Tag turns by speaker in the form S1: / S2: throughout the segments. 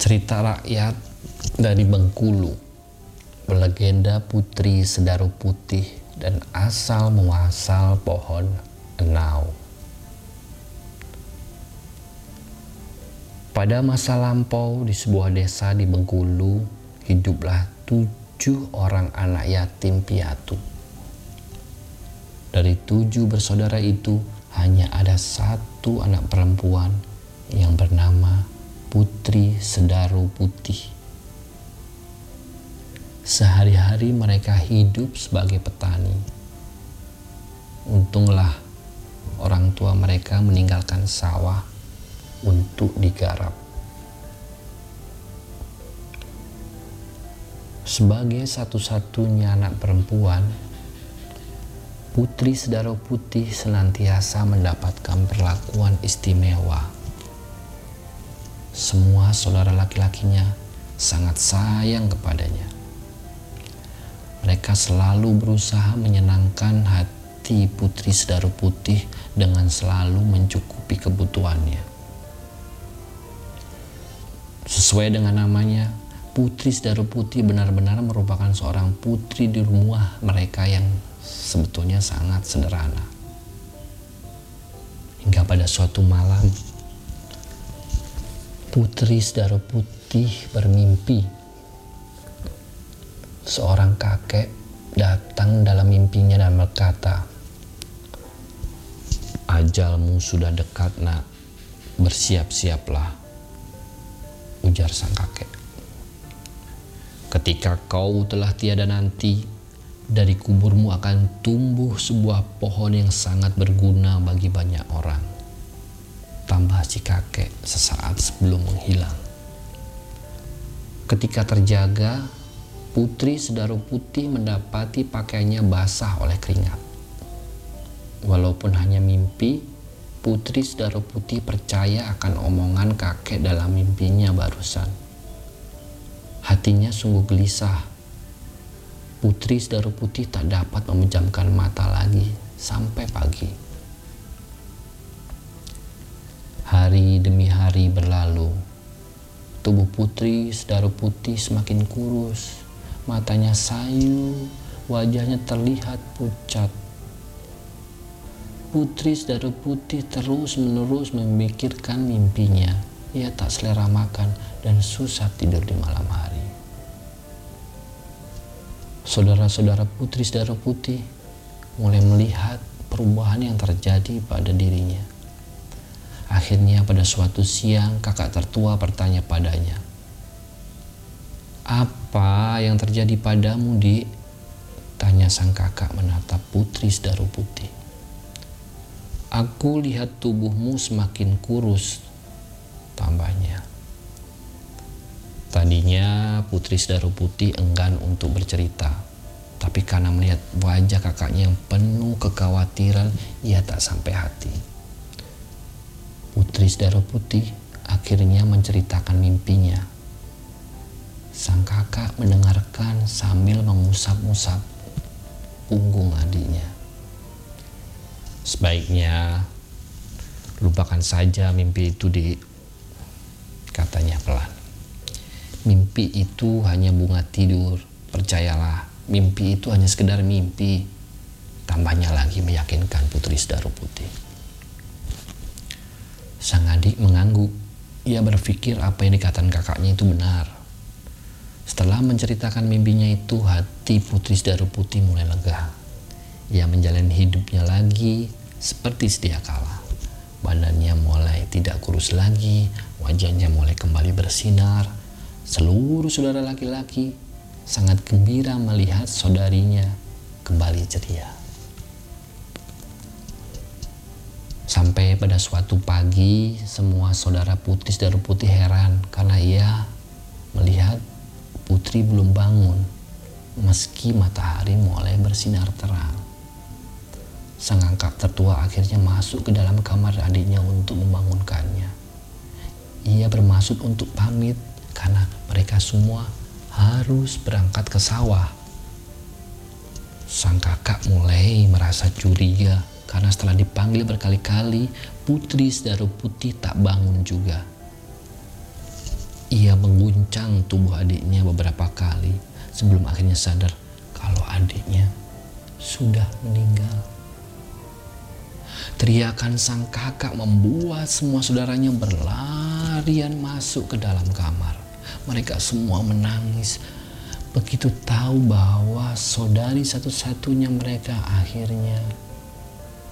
S1: Cerita rakyat dari Bengkulu. Berlegenda putri sedaru putih dan asal muasal pohon enau. Pada masa lampau di sebuah desa di Bengkulu Hiduplah tujuh orang anak yatim piatu. Dari tujuh bersaudara itu hanya ada satu anak perempuan yang bernama Putri Sedaru Putih. Sehari-hari mereka hidup sebagai petani. Untunglah orang tua mereka meninggalkan sawah untuk digarap. Sebagai satu-satunya anak perempuan, Putri Sedaru Putih senantiasa mendapatkan perlakuan istimewa semua saudara laki-lakinya sangat sayang kepadanya. Mereka selalu berusaha menyenangkan hati putri Sedaru Putih dengan selalu mencukupi kebutuhannya. Sesuai dengan namanya, Putri Sedaru Putih benar-benar merupakan seorang putri di rumah mereka yang sebetulnya sangat sederhana. Hingga pada suatu malam, Putri Sedara Putih bermimpi. Seorang kakek datang dalam mimpinya dan berkata, Ajalmu sudah dekat nak, bersiap-siaplah, ujar sang kakek. Ketika kau telah tiada nanti, dari kuburmu akan tumbuh sebuah pohon yang sangat berguna bagi banyak orang tambah si kakek sesaat sebelum menghilang. Ketika terjaga, putri Sedaru Putih mendapati pakaiannya basah oleh keringat. Walaupun hanya mimpi, Putri Sedaru Putih percaya akan omongan kakek dalam mimpinya barusan. Hatinya sungguh gelisah. Putri Sedaru Putih tak dapat memejamkan mata lagi sampai pagi. Hari demi hari berlalu. Tubuh putri Sedaru Putih semakin kurus. Matanya sayu, wajahnya terlihat pucat. Putri Sedaru Putih terus-menerus memikirkan mimpinya. Ia tak selera makan dan susah tidur di malam hari. Saudara-saudara Putri Sedaru Putih mulai melihat perubahan yang terjadi pada dirinya Akhirnya pada suatu siang kakak tertua bertanya padanya. Apa yang terjadi padamu, Dik? Tanya sang kakak menatap putri sedaru putih. Aku lihat tubuhmu semakin kurus, tambahnya. Tadinya putri sedaru putih enggan untuk bercerita, tapi karena melihat wajah kakaknya yang penuh kekhawatiran, ia tak sampai hati. Putri Sedara Putih akhirnya menceritakan mimpinya. Sang kakak mendengarkan sambil mengusap-usap punggung adiknya. Sebaiknya lupakan saja mimpi itu di katanya pelan. Mimpi itu hanya bunga tidur, percayalah. Mimpi itu hanya sekedar mimpi. Tambahnya lagi meyakinkan Putri Sedaru Putih. Sang adik mengangguk. Ia berpikir apa yang dikatakan kakaknya itu benar. Setelah menceritakan mimpinya itu, hati Putri Sedaru Putih mulai lega. Ia menjalani hidupnya lagi seperti sedia kala. Badannya mulai tidak kurus lagi, wajahnya mulai kembali bersinar. Seluruh saudara laki-laki sangat gembira melihat saudarinya kembali ceria. Sampai pada suatu pagi, semua saudara putih saudara putih heran karena ia melihat putri belum bangun meski matahari mulai bersinar terang. Sang angkat tertua akhirnya masuk ke dalam kamar adiknya untuk membangunkannya. Ia bermaksud untuk pamit karena mereka semua harus berangkat ke sawah. Sang kakak mulai merasa curiga karena setelah dipanggil berkali-kali, putri Sedaru Putih tak bangun juga. Ia mengguncang tubuh adiknya beberapa kali sebelum akhirnya sadar kalau adiknya sudah meninggal. Teriakan sang kakak membuat semua saudaranya berlarian masuk ke dalam kamar. Mereka semua menangis begitu tahu bahwa saudari satu-satunya mereka akhirnya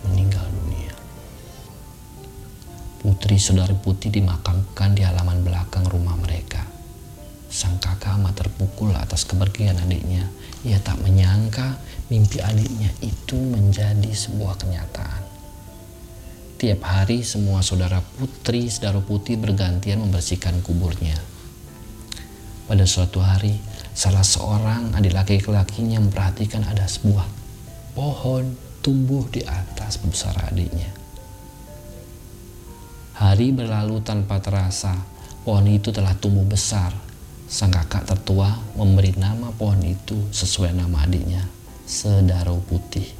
S1: meninggal dunia. Putri saudari Putih dimakamkan di halaman belakang rumah mereka. Sang kakak amat terpukul atas kepergian adiknya. Ia tak menyangka mimpi adiknya itu menjadi sebuah kenyataan. Tiap hari semua saudara putri saudara putih bergantian membersihkan kuburnya. Pada suatu hari, salah seorang adik laki-lakinya memperhatikan ada sebuah pohon tumbuh di atas besar adiknya. Hari berlalu tanpa terasa, pohon itu telah tumbuh besar. Sang kakak tertua memberi nama pohon itu sesuai nama adiknya, Sedaro Putih.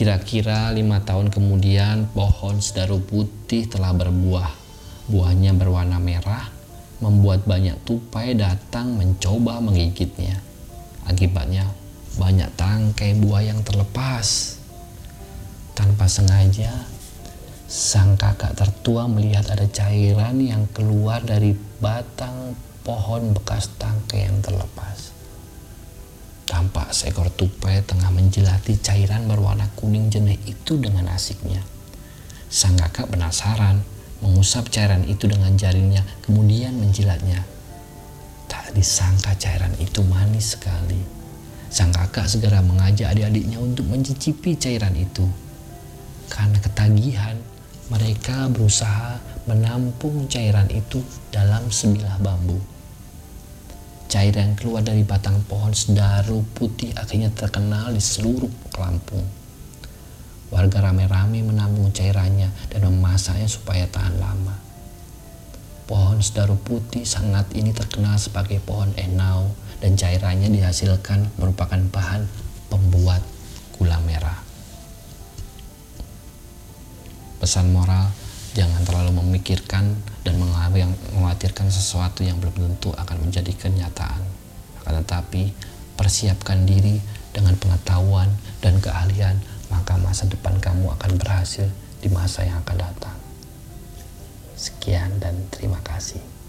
S1: Kira-kira lima tahun kemudian pohon sedaru putih telah berbuah. Buahnya berwarna merah, membuat banyak tupai datang mencoba menggigitnya. Akibatnya banyak tangkai buah yang terlepas. Tanpa sengaja, sang kakak tertua melihat ada cairan yang keluar dari batang pohon bekas tangkai yang terlepas. Tampak seekor tupai tengah menjelati cairan berwarna kuning jernih itu dengan asiknya. Sang kakak penasaran, mengusap cairan itu dengan jarinya, kemudian menjilatnya. Tak disangka cairan itu manis sekali. Sang kakak segera mengajak adik-adiknya untuk mencicipi cairan itu. Karena ketagihan, mereka berusaha menampung cairan itu dalam sebilah bambu. Cairan yang keluar dari batang pohon sedaru putih akhirnya terkenal di seluruh Lampung. Warga rame-rame menambung cairannya dan memasaknya supaya tahan lama. Pohon sedaru putih sangat ini terkenal sebagai pohon enau dan cairannya dihasilkan merupakan bahan pembuat gula merah. Pesan moral, jangan terlalu memikirkan dan mengkhawatirkan sesuatu yang belum tentu akan menjadi kenyataan. Akan tetapi, persiapkan diri dengan pengetahuan dan keahlian, maka masa depan kamu akan berhasil di masa yang akan datang. Sekian dan terima kasih.